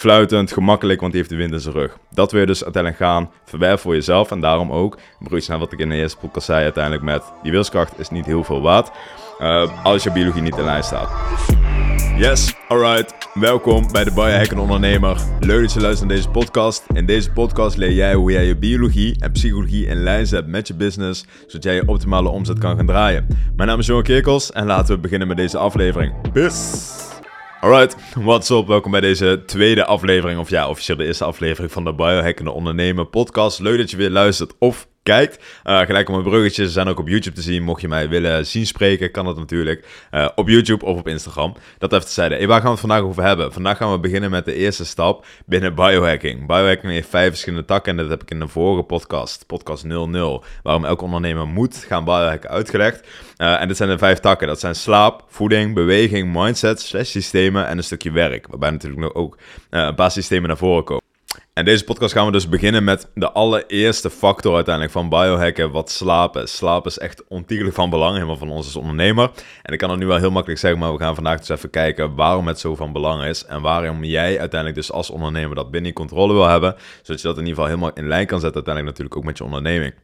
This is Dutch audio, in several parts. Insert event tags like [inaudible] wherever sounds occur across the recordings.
fluitend, gemakkelijk, want die heeft de wind in zijn rug. Dat wil je dus uiteindelijk gaan verwerven voor jezelf. En daarom ook, broertje naar wat ik in de eerste podcast zei, uiteindelijk met die wilskracht is niet heel veel waard. Uh, als je biologie niet in lijn staat. Yes, alright. Welkom bij de Biohacker Ondernemer. Leuk dat je luistert naar deze podcast. In deze podcast leer jij hoe jij je biologie en psychologie in lijn zet met je business, zodat jij je optimale omzet kan gaan draaien. Mijn naam is Johan Kerkels en laten we beginnen met deze aflevering. Bis! Alright, what's up? Welkom bij deze tweede aflevering, of ja, officieel de eerste aflevering van de Biohackende Ondernemer podcast. Leuk dat je weer luistert of kijkt. Uh, gelijk op mijn bruggetjes zijn ook op YouTube te zien. Mocht je mij willen zien spreken, kan dat natuurlijk uh, op YouTube of op Instagram. Dat even te. Hey, waar gaan we het vandaag over hebben? Vandaag gaan we beginnen met de eerste stap binnen biohacking. Biohacking heeft vijf verschillende takken en dat heb ik in de vorige podcast, podcast 00, waarom elke ondernemer moet gaan biohacken uitgelegd. Uh, en dit zijn de vijf takken. Dat zijn slaap, voeding, beweging, mindset, slash systemen en een stukje werk. Waarbij natuurlijk ook een paar systemen naar voren komen. En deze podcast gaan we dus beginnen met de allereerste factor uiteindelijk van biohacken, wat slapen. Slaap is echt ontiegelijk van belang, helemaal van ons als ondernemer. En ik kan het nu wel heel makkelijk zeggen, maar we gaan vandaag dus even kijken waarom het zo van belang is. En waarom jij uiteindelijk dus als ondernemer dat binnen controle wil hebben, zodat je dat in ieder geval helemaal in lijn kan zetten uiteindelijk natuurlijk ook met je onderneming.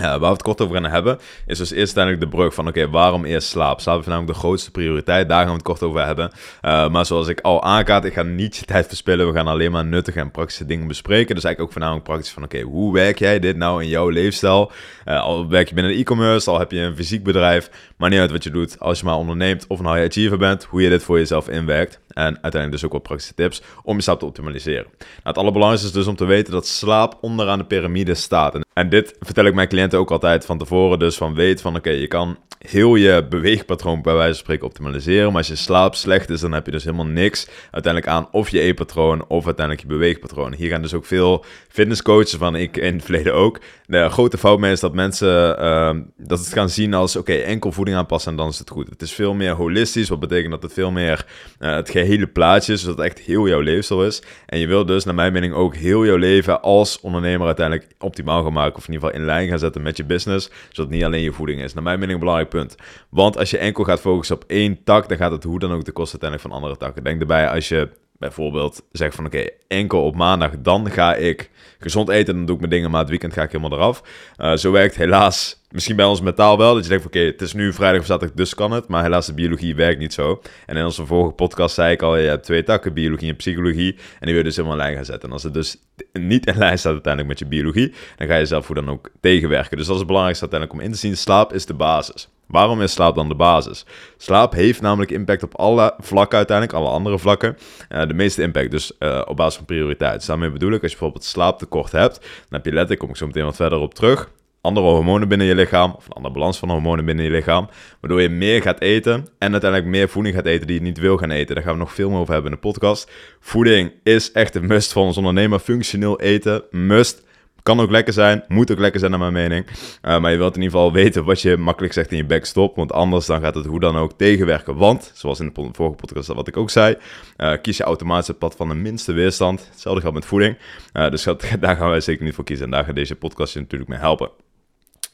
Uh, waar we het kort over gaan hebben, is dus eerst uiteindelijk de brug van oké, waarom eerst slaap? Slaap is namelijk de grootste prioriteit, daar gaan we het kort over hebben. Uh, maar zoals ik al aankaart, ik ga niet je tijd verspillen, we gaan alleen maar nuttige en praktische dingen bespreken. Dus eigenlijk ook voornamelijk praktisch van oké, hoe werk jij dit nou in jouw leefstijl? Uh, al werk je binnen e-commerce, al heb je een fysiek bedrijf, maar niet uit wat je doet. Als je maar onderneemt of een high achiever bent, hoe je dit voor jezelf inwerkt. En uiteindelijk dus ook wat praktische tips om je slaap te optimaliseren. Nou, het allerbelangrijkste is dus om te weten dat slaap onderaan de piramide staat. En, dit vertel ik mijn cliënten ook altijd van tevoren. Dus van weet van oké, je kan heel je beweegpatroon bij wijze van spreken optimaliseren. Maar als je slaap slecht is, dan heb je dus helemaal niks uiteindelijk aan of je eetpatroon of uiteindelijk je beweegpatroon. Hier gaan dus ook veel fitnesscoaches van, ik in het verleden ook. De grote fout mee is dat mensen uh, dat het gaan zien als oké, enkel voeding aanpassen en dan is het goed. Het is veel meer holistisch, wat betekent dat het veel meer uh, het gehele plaatje is, zodat het echt heel jouw leefstijl is. En je wilt dus, naar mijn mening, ook heel jouw leven als ondernemer uiteindelijk optimaal gaan maken, of in ieder geval in lijn gaan zetten met je business, zodat het niet alleen je voeding is. Naar mijn mening een belangrijk punt. Want als je enkel gaat focussen op één tak, dan gaat het hoe dan ook de kosten uiteindelijk van andere takken. Denk erbij als je bijvoorbeeld zegt van oké, enkel op maandag, dan ga ik gezond eten, dan doe ik mijn dingen, maar het weekend ga ik helemaal eraf. Uh, zo werkt helaas, misschien bij ons metaal wel, dat je denkt van oké, het is nu vrijdag of zaterdag, dus kan het, maar helaas de biologie werkt niet zo. En in onze vorige podcast zei ik al, je hebt twee takken, biologie en psychologie, en die wil je dus helemaal in lijn gaan zetten. En als het dus niet in lijn staat uiteindelijk met je biologie, dan ga je zelf hoe dan ook tegenwerken. Dus dat is het belangrijkste uiteindelijk om in te zien, slaap is de basis. Waarom is slaap dan de basis? Slaap heeft namelijk impact op alle vlakken uiteindelijk, alle andere vlakken. Uh, de meeste impact dus uh, op basis van prioriteit. Dus daarmee bedoel ik, als je bijvoorbeeld slaaptekort hebt, dan heb je letterlijk, kom ik zo meteen wat verder op terug, andere hormonen binnen je lichaam, of een andere balans van hormonen binnen je lichaam, waardoor je meer gaat eten en uiteindelijk meer voeding gaat eten die je niet wil gaan eten. Daar gaan we nog veel meer over hebben in de podcast. Voeding is echt een must voor ons ondernemer. Functioneel eten, must. Kan ook lekker zijn, moet ook lekker zijn naar mijn mening. Uh, maar je wilt in ieder geval weten wat je makkelijk zegt in je backstop. Want anders dan gaat het hoe dan ook tegenwerken. Want, zoals in de vorige podcast wat ik ook zei, uh, kies je automatisch het pad van de minste weerstand. Hetzelfde geldt met voeding. Uh, dus [laughs] daar gaan wij zeker niet voor kiezen. En daar gaat deze podcast je natuurlijk mee helpen.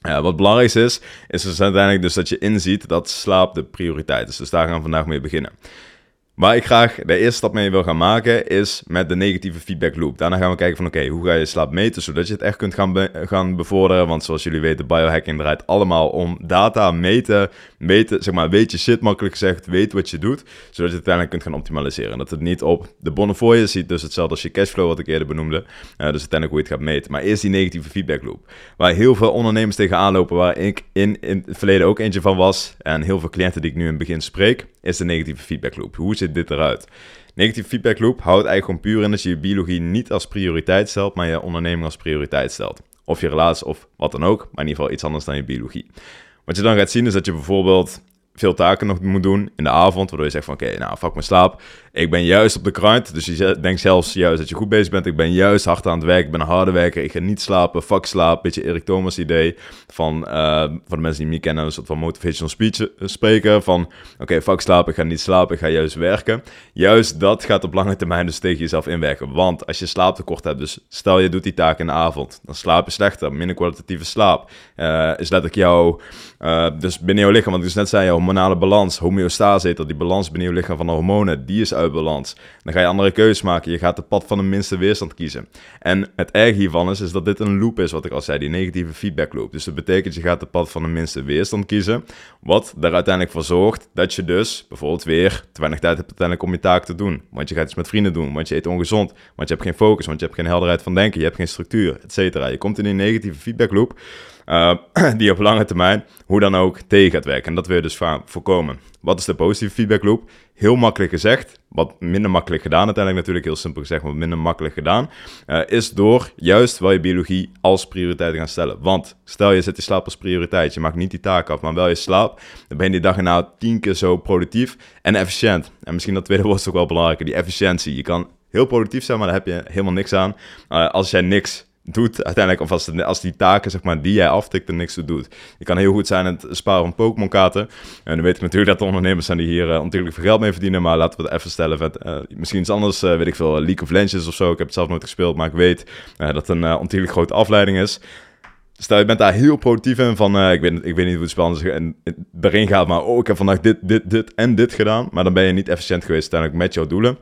wat belangrijk is, is dus uiteindelijk dus dat je inziet dat slaap de prioriteit is. Dus daar gaan we vandaag mee beginnen. Waar ik graag de eerste stap mee wil gaan maken, is met de negatieve feedback loop. Daarna gaan we kijken van oké, hoe ga je slaap meten, zodat je het echt kunt gaan, gaan bevorderen. Want zoals jullie weten, biohacking draait allemaal om data meten, meten, zeg maar, weet je shit makkelijk gezegd, weet wat je doet, zodat je het uiteindelijk kunt gaan optimaliseren. Dat het niet op de bonnefoy ziet, dus hetzelfde als je cashflow wat ik eerder benoemde, uh, dus uiteindelijk hoe je het gaat meten. Maar eerst die negatieve feedback loop, waar heel veel ondernemers tegenaan lopen, waar ik in, in het verleden ook eentje van was, en heel veel cliënten die ik nu in het begin spreek, is de negatieve feedback loop. Hoe zit dit eruit? Negatieve feedback loop houdt eigenlijk gewoon puur in dat je je biologie niet als prioriteit stelt, maar je onderneming als prioriteit stelt. Of je relatie of wat dan ook, maar in ieder geval iets anders dan je biologie. Wat je dan gaat zien is dat je bijvoorbeeld veel taken nog moet doen in de avond, waardoor je zegt van oké, nou fuck mijn slaap. Ik ben juist op de kruid, dus je denkt zelfs juist dat je goed bezig bent. Ik ben juist hard aan het werk, ik ben een harde werker, ik ga niet slapen, fuck slaap. Beetje Erik Thomas idee van, uh, van de mensen die me kennen, een soort van motivational speech uh, spreken van oké, okay, fuck slaap, ik ga niet slapen, ik ga juist werken. Juist dat gaat op lange termijn dus tegen jezelf inwerken, want als je slaaptekort hebt, dus stel je doet die taak in de avond, dan slaap je slechter, minder kwalitatieve slaap. Uh, is letterlijk jouw, dus binnen jouw lichaam, want ik dus net zei, jouw hormonale balans, homeostase dat, die balans binnen je lichaam van de hormonen, die is uit balans. Dan ga je andere keuzes maken, je gaat het pad van de minste weerstand kiezen. En het erg hiervan is, is dat dit een loop is, wat ik al zei, die negatieve feedback loop. Dus dat betekent, je gaat het pad van de minste weerstand kiezen, wat er uiteindelijk voor zorgt dat je dus bijvoorbeeld weer te weinig tijd hebt uiteindelijk om je taak te doen. Want je gaat iets met vrienden doen, want je eet ongezond, want je hebt geen focus, want je hebt geen helderheid van denken, je hebt geen structuur, et cetera. Je komt in die negatieve feedback loop, uh, [clears throat] die op lange termijn hoe dan ook tegen gaat werken. En dat wil je dus voorkomen. Wat is de positieve feedback loop? Heel makkelijk gezegd, wat minder makkelijk gedaan uiteindelijk natuurlijk, heel simpel gezegd, maar minder makkelijk gedaan, uh, is door juist wel je biologie als prioriteit te gaan stellen. Want stel je zet je slaap als prioriteit, je maakt niet die taak af, maar wel je slaap, dan ben je die dag erna tien keer zo productief en efficiënt. En misschien dat tweede [laughs] woord is ook wel belangrijker, die efficiëntie. Je kan heel productief zijn, maar daar heb je helemaal niks aan. Uh, als jij niks doet uiteindelijk, of als, als die taken zeg maar, die jij aftikt er niks toe doet. Je kan heel goed zijn in het sparen van Pokémon kaarten. En dan weet ik natuurlijk dat er ondernemers zijn die hier uh, veel geld mee verdienen, maar laten we het even stellen. Met, uh, misschien iets anders, uh, weet ik veel, League of Legends of zo. Ik heb het zelf nooit gespeeld, maar ik weet dat het een ontiegelijk grote afleiding is. Stel, je bent daar heel productief in van, ik, weet, ik weet niet hoe het spel is en erin gaat, maar oh, ik heb vandaag dit, dit, dit en dit gedaan. Maar dan ben je niet efficiënt geweest uiteindelijk met jouw doelen.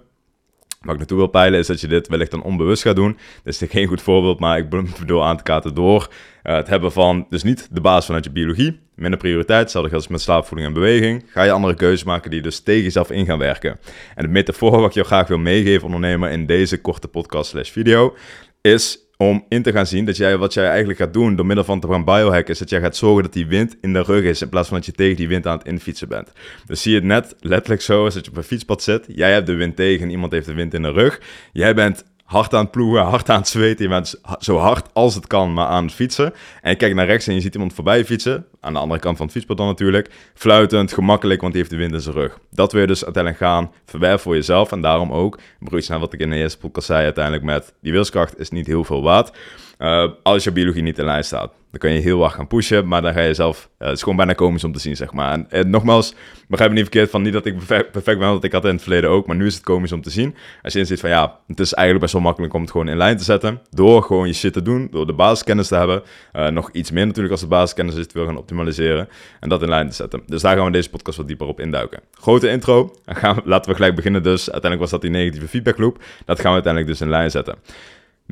Wat ik naartoe wil peilen is dat je dit wellicht dan onbewust gaat doen. Dat is geen goed voorbeeld, maar ik bedoel aan te kaarten door uh, het hebben van, dus niet de basis vanuit je biologie, minder prioriteit, hetzelfde als met slaapvoeding en beweging, ga je andere keuzes maken die dus tegen jezelf in gaan werken. En de metafoor wat ik jou graag wil meegeven, ondernemer, in deze korte podcast slash video, is om in te gaan zien dat jij wat jij eigenlijk gaat doen door middel van te gaan biohacken, is dat jij gaat zorgen dat die wind in de rug is in plaats van dat je tegen die wind aan het infietsen bent. Dus zie je het net letterlijk zo als dat je op een fietspad zit, jij hebt de wind tegen en iemand heeft de wind in de rug. Jij bent hard aan het ploegen, hard aan het zweten. Je bent zo hard als het kan, maar aan het fietsen. En je kijkt naar rechts en je ziet iemand voorbij fietsen. Aan de andere kant van het fietspad dan natuurlijk. Fluitend, gemakkelijk, want die heeft de wind in zijn rug. Dat wil je dus uiteindelijk gaan verwerven voor jezelf. En daarom ook, broertje naar wat ik in de eerste podcast zei, uiteindelijk met die wilskracht is niet heel veel waard. Uh, als je biologie niet in lijn staat. Dan kan je heel hard gaan pushen, maar dan ga je zelf... Uh, het is gewoon bijna komisch om te zien, zeg maar. En, en nogmaals, begrijp me niet verkeerd van niet dat ik perfect, ben, want ik had het in het verleden ook. Maar nu is het komisch om te zien. Als je inziet van ja, het is eigenlijk best wel makkelijk om het gewoon in lijn te zetten. Door gewoon je shit te doen, door de basiskennis te hebben. Uh, nog iets meer natuurlijk als de basiskennis is, het wil gaan optimaliseren. En dat in lijn te zetten. Dus daar gaan we deze podcast wat dieper op induiken. Grote intro. Gaan laten we gelijk beginnen dus. Uiteindelijk was dat die negatieve feedback loop. Dat gaan we uiteindelijk dus in lijn zetten.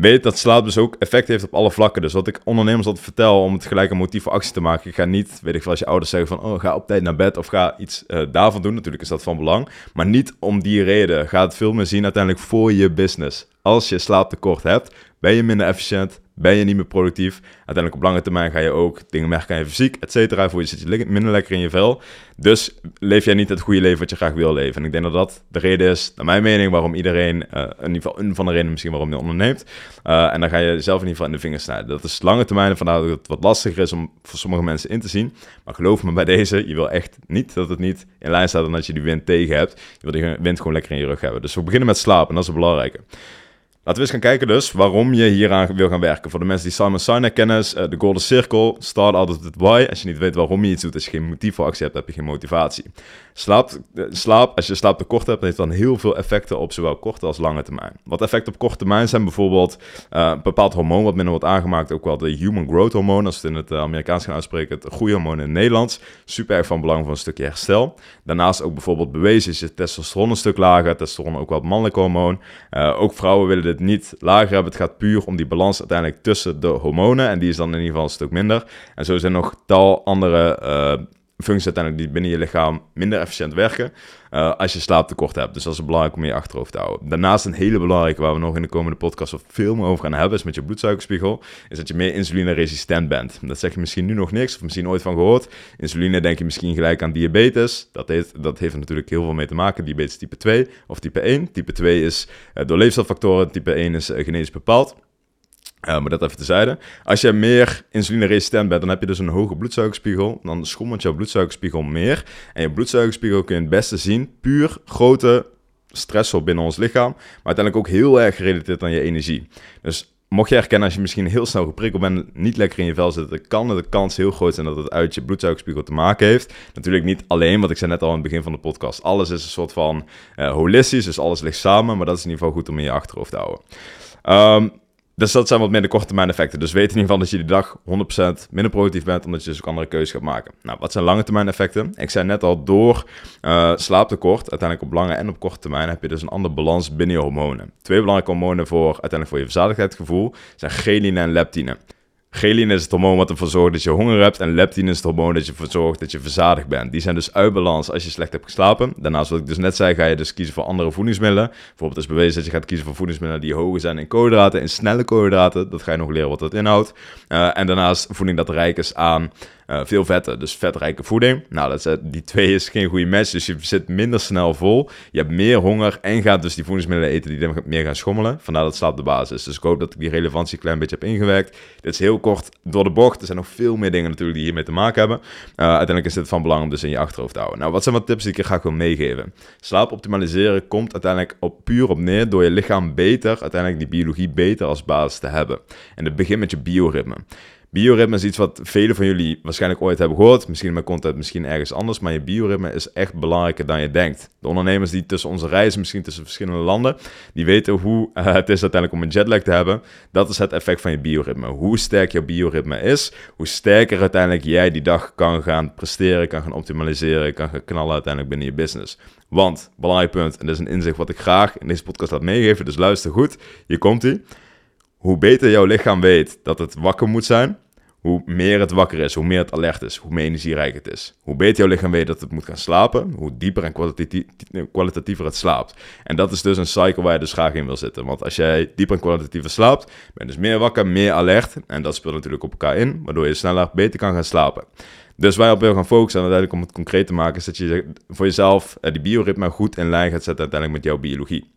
Weet dat slaap dus ook effect heeft op alle vlakken. Dus wat ik ondernemers altijd vertel om het gelijk een motief voor actie te maken. Ik ga niet, weet ik veel, als je ouders zeggen van, oh, ga op tijd naar bed of ga iets uh, daarvan doen. Natuurlijk is dat van belang. Maar niet om die reden. Ga het veel meer zien uiteindelijk voor je business. Als je slaaptekort hebt, ben je minder efficiënt, ben je niet meer productief. Uiteindelijk op lange termijn ga je ook dingen merken aan je fysiek, et cetera. Voor je zit je minder lekker in je vel. Dus leef jij niet het goede leven wat je graag wil leven. En ik denk dat dat de reden is, naar mijn mening, waarom iedereen, uh, in ieder geval een van de redenen misschien waarom je onderneemt. Uh, en dan ga je zelf in ieder geval in de vingers snijden. Dat is lange termijn, vandaar dat het wat lastiger is om voor sommige mensen in te zien. Maar geloof me bij deze, je wil echt niet dat het niet in lijn staat en dat je die wind tegen hebt. Je wil die wind gewoon lekker in je rug hebben. Dus we beginnen met slapen en dat is het belangrijke. Laten we eens gaan kijken dus waarom je hieraan wil gaan werken. Voor de mensen die Simon Sinek kennen, uh, de Golden Circle, start altijd with why. Als je niet weet waarom je iets doet, als je geen motief voor actie hebt, heb je geen motivatie. Slaap, uh, slaap als je slaaptekort hebt, heeft dan heel veel effecten op zowel korte als lange termijn. Wat effecten op korte termijn zijn bijvoorbeeld uh, een bepaald hormoon wat minder wordt aangemaakt, ook wel de human growth hormoon, als we het in het Amerikaans gaan uitspreken, het groeihormoon in het Nederlands. Super erg van belang voor een stukje herstel. Daarnaast ook bijvoorbeeld bewezen is je testosteron een stuk lager, testosteron ook wel het mannelijk hormoon. ook vrouwen willen dit niet lager hebben. Het gaat puur om die balans uiteindelijk tussen de hormonen. En die is dan in ieder geval een stuk minder. En zo zijn nog tal andere uh, functies uiteindelijk die binnen je lichaam minder efficiënt werken. Uh, als je slaaptekort hebt. Dus dat is belangrijk om je achterhoofd te houden. Daarnaast een hele belangrijke, waar we nog in de komende podcast veel meer over gaan hebben, is met je bloedsuikerspiegel, is dat je meer insulineresistent bent. Dat zeg je misschien nu nog niks, of misschien ooit van gehoord. Insuline denk je misschien gelijk aan diabetes. Dat heeft, dat heeft er natuurlijk heel veel mee te maken. Diabetes type 2 of type 1. Type 2 is uh, door leefstijlfactoren, type 1 is uh, genetisch bepaald. Uh, maar dat even tezijde. Als je meer insulineresistent bent, dan heb je dus een hoge bloedsuikerspiegel. Dan schommelt jouw bloedsuikerspiegel meer. En je bloedsuikerspiegel kun je het beste zien. Puur grote stressor binnen ons lichaam. Maar uiteindelijk ook heel erg gerelateerd aan je energie. Dus mocht je herkennen als je misschien heel snel geprikkeld bent, niet lekker in je vel zit, dan kan de kans heel groot zijn dat het uit je bloedsuikerspiegel te maken heeft. Natuurlijk niet alleen, wat ik zei net al aan het begin van de podcast. Alles is een soort van uh, holistisch, dus alles ligt samen. Maar dat is in ieder geval goed om in je achterhoofd te houden. Um, dus dat zijn wat de korte termijn effecten. Dus weet in ieder geval dat je die dag 100% minder productief bent, omdat je dus ook andere keuzes gaat maken. Nou, wat zijn lange termijn effecten? Ik zei net al, door uh, slaaptekort, uiteindelijk op lange en op korte termijn, heb je dus een andere balans binnen je hormonen. Twee belangrijke hormonen voor uiteindelijk voor je verzadigheidsgevoel zijn ghreline en leptine. Ghreline is het hormoon wat ervoor zorgt dat je honger hebt. En leptine is het hormoon dat ervoor zorgt dat je verzadigd bent. Die zijn dus uit balans als je slecht hebt geslapen. Daarnaast, wat ik dus net zei, ga je dus kiezen voor andere voedingsmiddelen. Bijvoorbeeld is bewezen dat je gaat kiezen voor voedingsmiddelen die hoger zijn in koolhydraten. In snelle koolhydraten. Dat ga je nog leren wat dat inhoudt. Uh, en daarnaast voeding dat rijk is aan uh, veel vetten, dus vetrijke voeding. Nou, dat is, die twee is geen goede match, dus je zit minder snel vol. Je hebt meer honger en gaat dus die voedingsmiddelen eten die meer gaan schommelen. Vandaar dat slaap de basis. Dus ik hoop dat ik die relevantie een klein beetje heb ingewerkt. Dit is heel kort door de bocht. Er zijn nog veel meer dingen natuurlijk die hiermee te maken hebben. Uh, uiteindelijk is dit van belang om dus in je achterhoofd te houden. Nou, wat zijn wat tips die ik je graag wil meegeven? Slaap optimaliseren komt uiteindelijk op puur op neer door je lichaam beter, uiteindelijk die biologie beter als basis te hebben. En het begint met je bioritme. Bioritme is iets wat velen van jullie waarschijnlijk ooit hebben gehoord. Misschien mijn content, misschien ergens anders. Maar je bioritme is echt belangrijker dan je denkt. De ondernemers die tussen onze reizen, misschien tussen verschillende landen, die weten hoe uh, [laughs] het is uiteindelijk om een jetlag te hebben. Dat is het effect van je bioritme. Hoe sterk jouw bioritme is, hoe sterker uiteindelijk jij die dag kan gaan presteren, kan gaan optimaliseren, kan gaan knallen uiteindelijk binnen je business. Want, belangrijk punt, en dit is een inzicht wat ik graag in deze podcast laat meegeven, dus luister goed. Hier komt hij hoe beter jouw lichaam weet dat het wakker moet zijn, hoe meer het wakker is, hoe meer het alert is, hoe meer energierijk het is. Hoe beter jouw lichaam weet dat het moet gaan slapen, hoe dieper en kwalitatiever het slaapt. En dat is dus een cycle waar je dus graag in wil zitten. Want als jij dieper en kwalitatiever slaapt, ben je dus meer wakker, meer alert. En dat speelt natuurlijk op elkaar in, waardoor je sneller, beter kan gaan slapen. Dus waar op wil gaan focussen, en uiteindelijk om het concreet te maken, is dat je voor jezelf eh, die bioritme goed in lijn gaat zetten uiteindelijk met jouw biologie.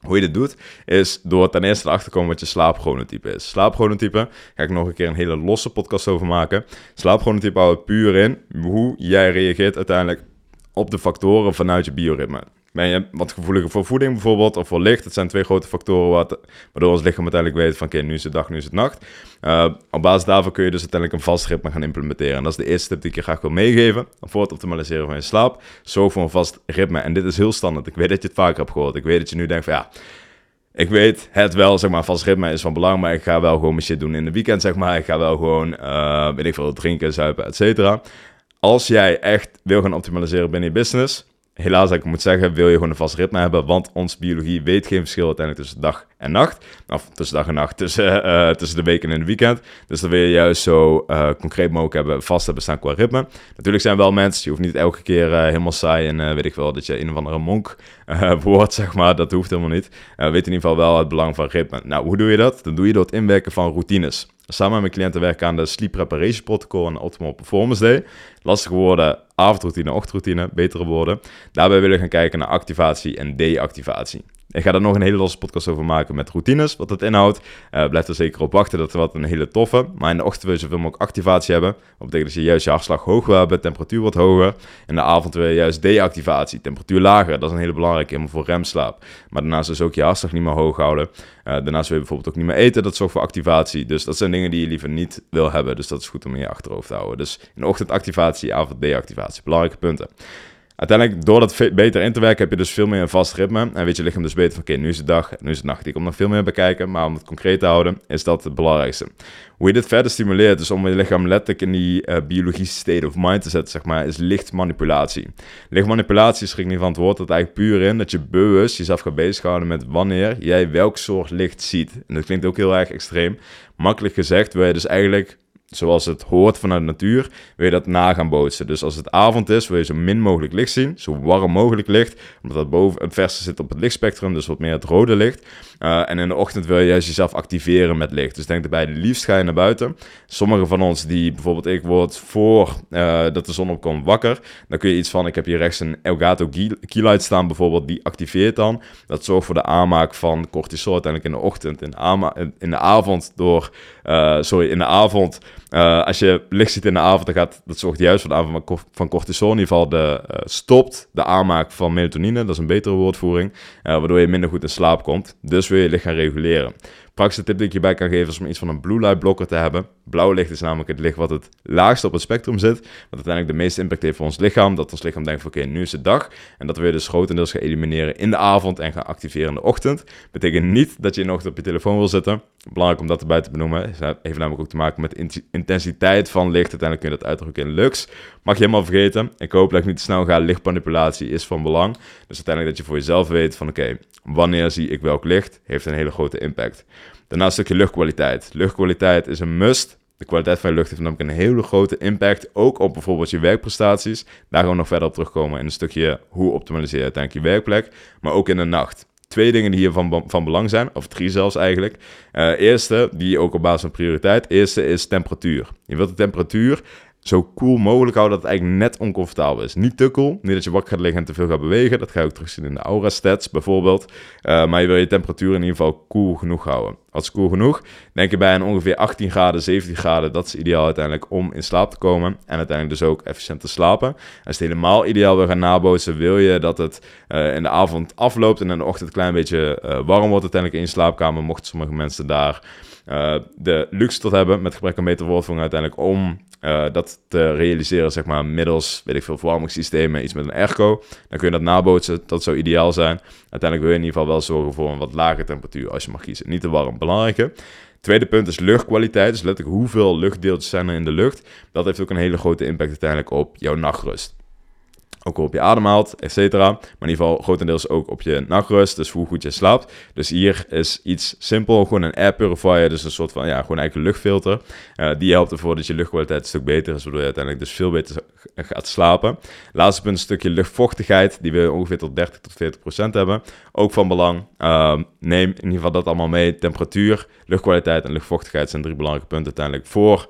Hoe je dit doet, is door ten eerste erachter te komen wat je slaapchronotype is. Slaapchronotype, ga ik nog een keer een hele losse podcast over maken. Slaapchronotype houdt puur in hoe jij reageert uiteindelijk op de factoren vanuit je bioritme. Ben je wat gevoeliger voor voeding bijvoorbeeld, of voor licht? Dat zijn twee grote factoren wat, waardoor ons lichaam uiteindelijk weet van oké, nu is het dag, nu is het nacht. Uh, op basis daarvan kun je dus uiteindelijk een vast ritme gaan implementeren. En dat is de eerste tip die ik je graag wil meegeven. Voor het optimaliseren van je slaap, zorg voor een vast ritme. En dit is heel standaard. Ik weet dat je het vaker hebt gehoord. Ik weet dat je nu denkt van ja, ik weet het wel, zeg maar, vast ritme is van belang, maar ik ga wel gewoon mijn shit doen in de weekend, zeg maar. Ik ga wel gewoon, uh, weet ik veel, drinken, zuipen, et cetera. Als jij echt wil gaan optimaliseren binnen je business, helaas, ik moet zeggen, wil je gewoon een vast ritme hebben, want onze biologie weet geen verschil uiteindelijk tussen dag en nacht. Of tussen dag en nacht, tussen, uh, [laughs] tussen de week en het weekend. Dus dan wil je juist zo uh, concreet mogelijk hebben, vast hebben staan qua ritme. Natuurlijk zijn wel mensen, je hoeft niet elke keer uh, helemaal saai en weet ik wel, dat je een of andere monk [laughs] wordt, zeg maar. Dat hoeft helemaal niet. weet in ieder geval wel het belang van ritme. Nou, hoe doe je dat? Dan doe je door het inwerken van routines. Samen met mijn cliënten werken aan de Sleep Preparation Protocol en Optimal Performance Day. Lastige woorden, avondroutine, ochtendroutine, betere woorden. Daarbij willen we gaan kijken naar activatie en deactivatie. Ik ga daar nog een hele losse podcast over maken met routines, wat het inhoudt. Uh, blijf er zeker op wachten, dat is wat een hele toffe. Maar in de ochtend wil je zoveel mogelijk activatie hebben. Dat betekent dat je juist je hartslag hoog wil hebben, temperatuur wat hoger. In de avond wil je juist deactivatie, temperatuur lager. Dat is een hele belangrijke, helemaal voor remslaap. Maar daarnaast dus ook je hartslag niet meer hoog houden. Uh, daarnaast wil je bijvoorbeeld ook niet meer eten, dat zorgt voor activatie. Dus dat zijn dingen die je liever niet wil hebben. Dus dat is goed om in je achterhoofd te houden. Dus in de ochtend activatie, avond deactivatie. Belangrijke punten. Uiteindelijk, door dat beter in te werken, heb je dus veel meer een vast ritme. En weet je lichaam dus beter van, oké, nu is het dag, nu is het nacht. Ik kom nog veel meer bekijken, maar om het concreet te houden, is dat het belangrijkste. Hoe je dit verder stimuleert, dus om je lichaam letterlijk in die uh, biologische state of mind te zetten, zeg maar, is lichtmanipulatie. Lichtmanipulatie schrik niet van het woord, dat eigenlijk puur in dat je bewust jezelf gaat bezighouden met wanneer jij welk soort licht ziet. En dat klinkt ook heel erg extreem. Makkelijk gezegd, wil je dus eigenlijk zoals het hoort vanuit de natuur, wil je dat na gaan bootsen. Dus als het avond is, wil je zo min mogelijk licht zien, zo warm mogelijk licht, omdat dat boven het verste zit op het lichtspectrum, dus wat meer het rode licht. Uh, en in de ochtend wil je juist jezelf activeren met licht. Dus denk erbij, liefst ga je naar buiten. Sommigen van ons, die bijvoorbeeld ik word voor uh, dat de zon opkomt wakker, dan kun je iets van, ik heb hier rechts een Elgato Keylight staan bijvoorbeeld, die activeert dan. Dat zorgt voor de aanmaak van cortisol uiteindelijk in de ochtend. In in de avond door, uh, sorry, in de avond uh, als je licht ziet in de avond, dan gaat dat zorgt juist voor de aanval van cortisol. In ieder geval de, uh, stopt de aanmaak van melatonine. Dat is een betere woordvoering. Uh, waardoor je minder goed in slaap komt. Dus wil je licht gaan reguleren. Praktische tip die ik je bij kan geven is om iets van een blue light blokker te hebben. Blauw licht is namelijk het licht wat het laagst op het spectrum zit. Wat uiteindelijk de meeste impact heeft voor ons lichaam. Dat ons lichaam denkt van oké, nu is het dag. En dat we je dus grotendeels gaan elimineren in de avond en gaan activeren in de ochtend. Betekent niet dat je nog op je telefoon wil zitten. Belangrijk om dat erbij te benoemen. Het heeft namelijk ook te maken met de intensiteit van licht. Uiteindelijk kun je dat uitdrukken in lux. Mag je helemaal vergeten. Ik hoop dat ik niet te snel ga. Lichtmanipulatie is van belang. Dus uiteindelijk dat je voor jezelf weet van oké, wanneer zie ik welk licht, heeft een hele grote impact. Daarnaast een stukje luchtkwaliteit. Luchtkwaliteit is een must. De kwaliteit van je lucht heeft namelijk een hele grote impact, ook op bijvoorbeeld je werkprestaties. Daar gaan we nog verder op terugkomen in een stukje hoe optimaliseer je uiteindelijk je werkplek, maar ook in de nacht. Twee dingen die hier van, van belang zijn, of drie zelfs eigenlijk. Uh, eerste, die ook op basis van prioriteit. Eerste is temperatuur. Je wilt de temperatuur zo cool mogelijk houden dat het eigenlijk net oncomfortabel is. Niet te cool, niet dat je wakker gaat liggen en te veel gaat bewegen. Dat ga je ook terugzien in de aura stats bijvoorbeeld. Uh, maar je wil je temperatuur in ieder geval cool genoeg houden. Is cool genoeg? Denk je bij een ongeveer 18 graden, 17 graden. Dat is ideaal uiteindelijk om in slaap te komen. En uiteindelijk dus ook efficiënt te slapen. Als het helemaal ideaal wil gaan nabootsen, wil je dat het uh, in de avond afloopt en in de ochtend een klein beetje uh, warm wordt uiteindelijk in je slaapkamer. Mochten sommige mensen daar uh, de luxe tot hebben, met gebrek aan beter woordvoering uiteindelijk, om uh, dat te realiseren, zeg maar, middels, weet ik veel, verwarmingssystemen, iets met een airco. Dan kun je dat nabootsen, dat zou ideaal zijn. Uiteindelijk wil je in ieder geval wel zorgen voor een wat lage temperatuur, als je mag kiezen. Niet te warm, belangrijke. Tweede punt is luchtkwaliteit, dus letterlijk hoeveel luchtdeeltjes zijn er in de lucht. Dat heeft ook een hele grote impact uiteindelijk op jouw nachtrust ook op je ademhaalt, et cetera. Maar in ieder geval grotendeels ook op je nachtrust, dus hoe goed je slaapt. Dus hier is iets simpel, gewoon een air purifier, dus een soort van, ja, gewoon eigenlijk luchtfilter. Uh, die helpt ervoor dat je luchtkwaliteit een stuk beter is, waardoor je uiteindelijk dus veel beter gaat slapen. Laatste punt, een stukje luchtvochtigheid, die we ongeveer tot 30 tot 40 procent hebben. Ook van belang. Uh, neem in ieder geval dat allemaal mee. Temperatuur, luchtkwaliteit en luchtvochtigheid zijn drie belangrijke punten uiteindelijk voor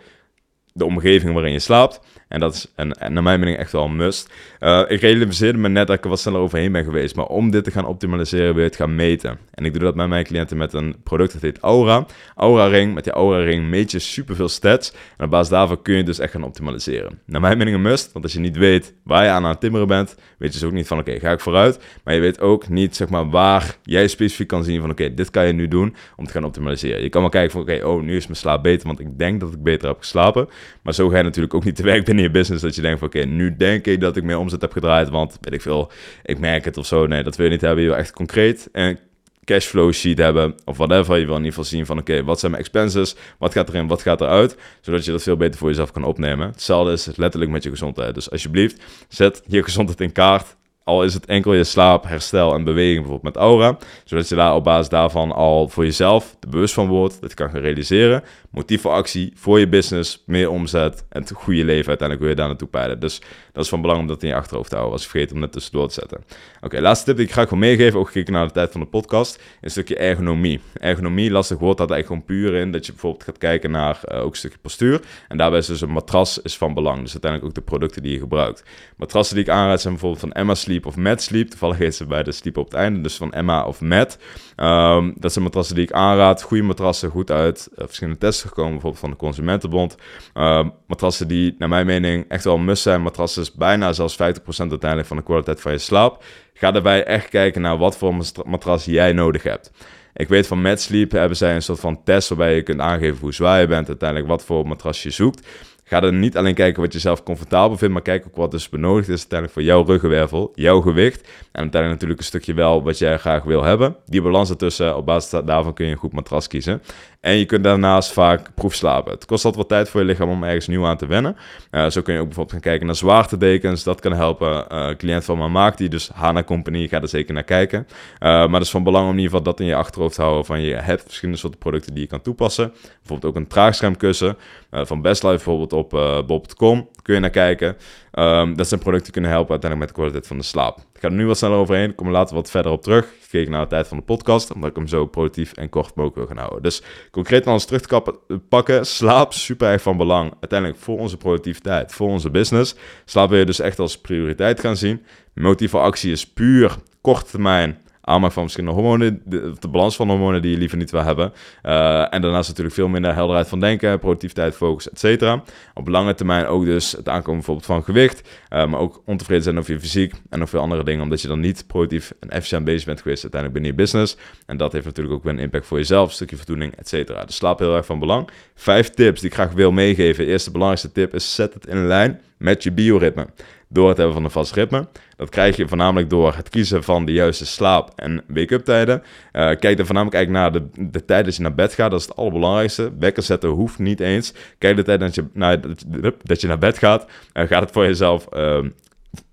de omgeving waarin je slaapt. En dat is een, naar mijn mening echt wel een must. Uh, ik realiseerde me net dat ik er wat sneller overheen ben geweest. Maar om dit te gaan optimaliseren wil je het gaan meten. En ik doe dat met mijn cliënten met een product dat heet Aura. Aura Ring. Met die Aura Ring meet je superveel stats. En op basis daarvan kun je dus echt gaan optimaliseren. Naar mijn mening een must. Want als je niet weet waar je aan aan het timmeren bent, weet je dus ook niet van oké, ga ik vooruit. Maar je weet ook niet zeg maar waar jij specifiek kan zien van oké, dit kan je nu doen om te gaan optimaliseren. Je kan wel kijken van oké, oh nu is mijn slaap beter, want ik denk dat ik beter heb geslapen. Maar zo ga je natuurlijk ook niet te werk binnen je business dat je denkt van oké, nu denk ik dat ik meer omzet heb gedraaid, want weet ik veel, ik merk het of zo. Nee, dat wil je niet hebben. Je wil echt concreet een cashflow sheet hebben of whatever. Je wil in ieder geval zien van oké, wat zijn mijn expenses, wat gaat erin, wat gaat eruit, zodat je dat veel beter voor jezelf kan opnemen. Hetzelfde is letterlijk met je gezondheid. Dus alsjeblieft, zet je gezondheid in kaart. Al is het enkel je slaap, herstel en beweging bijvoorbeeld met aura. Zodat je daar op basis daarvan al voor jezelf de bewust van wordt. Dat je kan gaan realiseren. Motief voor actie, voor je business, meer omzet en het goede leven. Uiteindelijk wil je daar naartoe peilen. Dus dat is van belang om dat in je achterhoofd te houden. Als ik vergeet om net tussendoor te zetten. Oké, laatste tip die ik graag wil meegeven. Ook gekeken naar de tijd van de podcast. een stukje ergonomie. Ergonomie, lastig woord, dat eigenlijk gewoon puur in. Dat je bijvoorbeeld gaat kijken naar uh, ook een stukje postuur. En daarbij is dus een matras is van belang. Dus uiteindelijk ook de producten die je gebruikt. Matrassen die ik aanraad zijn bijvoorbeeld van Emma Sleep of Mad Sleep. Toevallig is ze bij de Sleep op het einde. Dus van Emma of Matt. Um, dat zijn matrassen die ik aanraad. Goede matrassen, goed uit uh, verschillende tests gekomen. Bijvoorbeeld van de Consumentenbond. Um, matrassen die naar mijn mening echt wel must zijn. Matrassen bijna zelfs 50% uiteindelijk van de kwaliteit van je slaap. Ga daarbij echt kijken naar wat voor matras jij nodig hebt. Ik weet van MedSleep hebben zij een soort van test waarbij je kunt aangeven hoe zwaar je bent, uiteindelijk wat voor matras je zoekt. Ga er niet alleen kijken wat je zelf comfortabel vindt, maar kijk ook wat dus benodigd is uiteindelijk voor jouw ruggenwervel, jouw gewicht. En uiteindelijk natuurlijk een stukje wel wat jij graag wil hebben. Die balans ertussen, op basis daarvan kun je een goed matras kiezen. En je kunt daarnaast vaak proefslapen. Het kost altijd wat tijd voor je lichaam om ergens nieuw aan te wennen. Uh, zo kun je ook bijvoorbeeld gaan kijken naar zwaartedekens. Dat kan helpen. Uh, cliënt van mij maakt die, dus Hana Company, ga er zeker naar kijken. Uh, maar het is van belang om in ieder geval dat in je achterhoofd te houden. Van je hebt verschillende soorten producten die je kan toepassen. Bijvoorbeeld ook een traagschermkussen. van Bestlife bijvoorbeeld op bob.com kun je naar kijken. Um, dat zijn producten kunnen helpen uiteindelijk met de kwaliteit van de slaap. Ik ga er nu wat sneller overheen, ik kom er later wat verder op terug. Gekeken naar de tijd van de podcast, omdat ik hem zo productief en kort mogelijk wil gaan houden. Dus concreet naar ons terug te pakken, slaap super erg van belang. Uiteindelijk voor onze productiviteit, voor onze business. Slaap wil je dus echt als prioriteit gaan zien. Motief voor actie is puur korte termijn aanmaak van verschillende hormonen, de, de balans van hormonen die je liever niet wil hebben. Uh, en daarnaast natuurlijk veel minder helderheid van denken, productiviteit, focus, et cetera. Op lange termijn ook dus het aankomen bijvoorbeeld van gewicht, uh, maar ook ontevreden zijn over je fysiek en nog veel andere dingen, omdat je dan niet productief en efficiënt bezig bent geweest uiteindelijk binnen je business. En dat heeft natuurlijk ook weer een impact voor jezelf, een stukje voldoening, et cetera. Dus slaap heel erg van belang. Vijf tips die ik graag wil meegeven. Eerste belangrijkste tip is zet het in lijn met je bioritme door het hebben van een vast ritme. Dat krijg je voornamelijk door het kiezen van de juiste slaap- en wake-up tijden. Uh, kijk dan voornamelijk eigenlijk naar de, de tijd dat je naar bed gaat. Dat is het allerbelangrijkste. Wekker zetten hoeft niet eens. Kijk de tijd dat je, naar, dat je naar bed gaat. Uh, gaat het voor jezelf uh,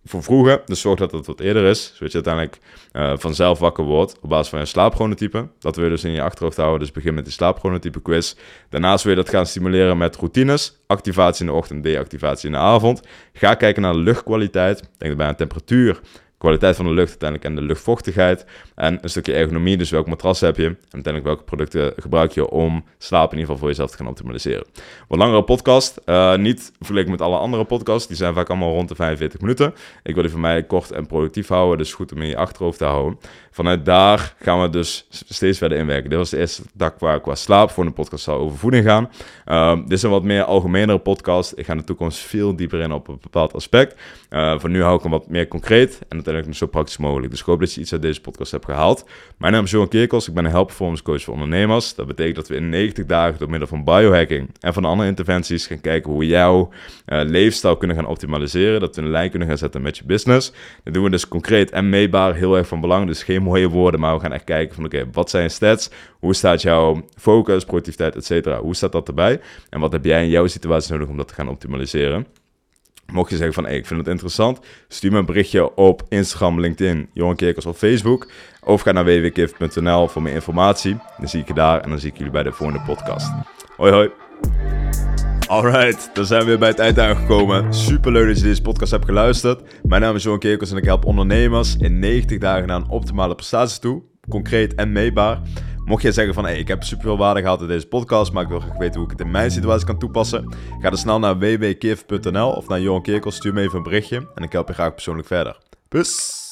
vervroegen. Dus zorg dat het wat eerder is, zodat je uiteindelijk uh, vanzelf wakker wordt op basis van je slaapchronotype. Dat wil je dus in je achterhoofd houden, dus begin met die slaapchronotype quiz. Daarnaast wil je dat gaan stimuleren met routines, activatie in de ochtend, deactivatie in de avond. Ga kijken naar de luchtkwaliteit, denk erbij aan temperatuur, kwaliteit van de lucht uiteindelijk en de luchtvochtigheid. En een stukje ergonomie, dus welk matras heb je en uiteindelijk welke producten gebruik je om slaap in ieder geval voor jezelf te gaan optimaliseren. Wat langere podcast, uh, niet vergeleken met alle andere podcasts, die zijn vaak allemaal rond de 45 minuten. Ik wil die voor mij kort en productief houden, dus goed om in je achterhoofd te houden. Vanuit daar gaan we dus steeds verder inwerken. Dit was de eerste dag waar ik qua slaap voor een podcast zal over voeding gaan. Uh, dit is een wat meer algemenere podcast. Ik ga in de toekomst veel dieper in op een bepaald aspect. Uh, voor nu hou ik hem wat meer concreet en uiteindelijk zo praktisch mogelijk. Dus ik hoop dat je iets uit deze podcast hebt gehaald. Mijn naam is Johan Kerkels, ik ben een help performance coach voor ondernemers. Dat betekent dat we in 90 dagen door middel van biohacking en van andere interventies gaan kijken hoe jouw uh, leefstijl kunnen gaan optimaliseren. Dat we een lijn kunnen gaan zetten met je business. Dat doen we dus concreet en meetbaar, heel erg van belang. Dus geen mooie woorden, maar we gaan echt kijken van oké, wat zijn stats? Hoe staat jouw focus, productiviteit, et cetera? Hoe staat dat erbij? En wat heb jij in jouw situatie nodig om dat te gaan optimaliseren? Mocht je zeggen van, ik vind het interessant, stuur me een berichtje op Instagram, LinkedIn, Johan Kerkers of Facebook. Of ga naar www.gift.nl voor meer informatie. Dan zie ik je daar en dan zie ik jullie bij de volgende podcast. Hoi hoi. Alright, dan zijn we weer bij het eind aangekomen. Super leuk dat je deze podcast hebt geluisterd. Mijn naam is Johan Kerkers en ik help ondernemers in 90 dagen naar een optimale prestatie toe. Concreet en meetbaar. Mocht jij zeggen van, hey, ik heb superveel waarde gehad in deze podcast, maar ik wil graag weten hoe ik het in mijn situatie kan toepassen, ga dan snel naar www.kiv.nl of naar Johan Kerkels, stuur me even een berichtje en ik help je graag persoonlijk verder. Peace!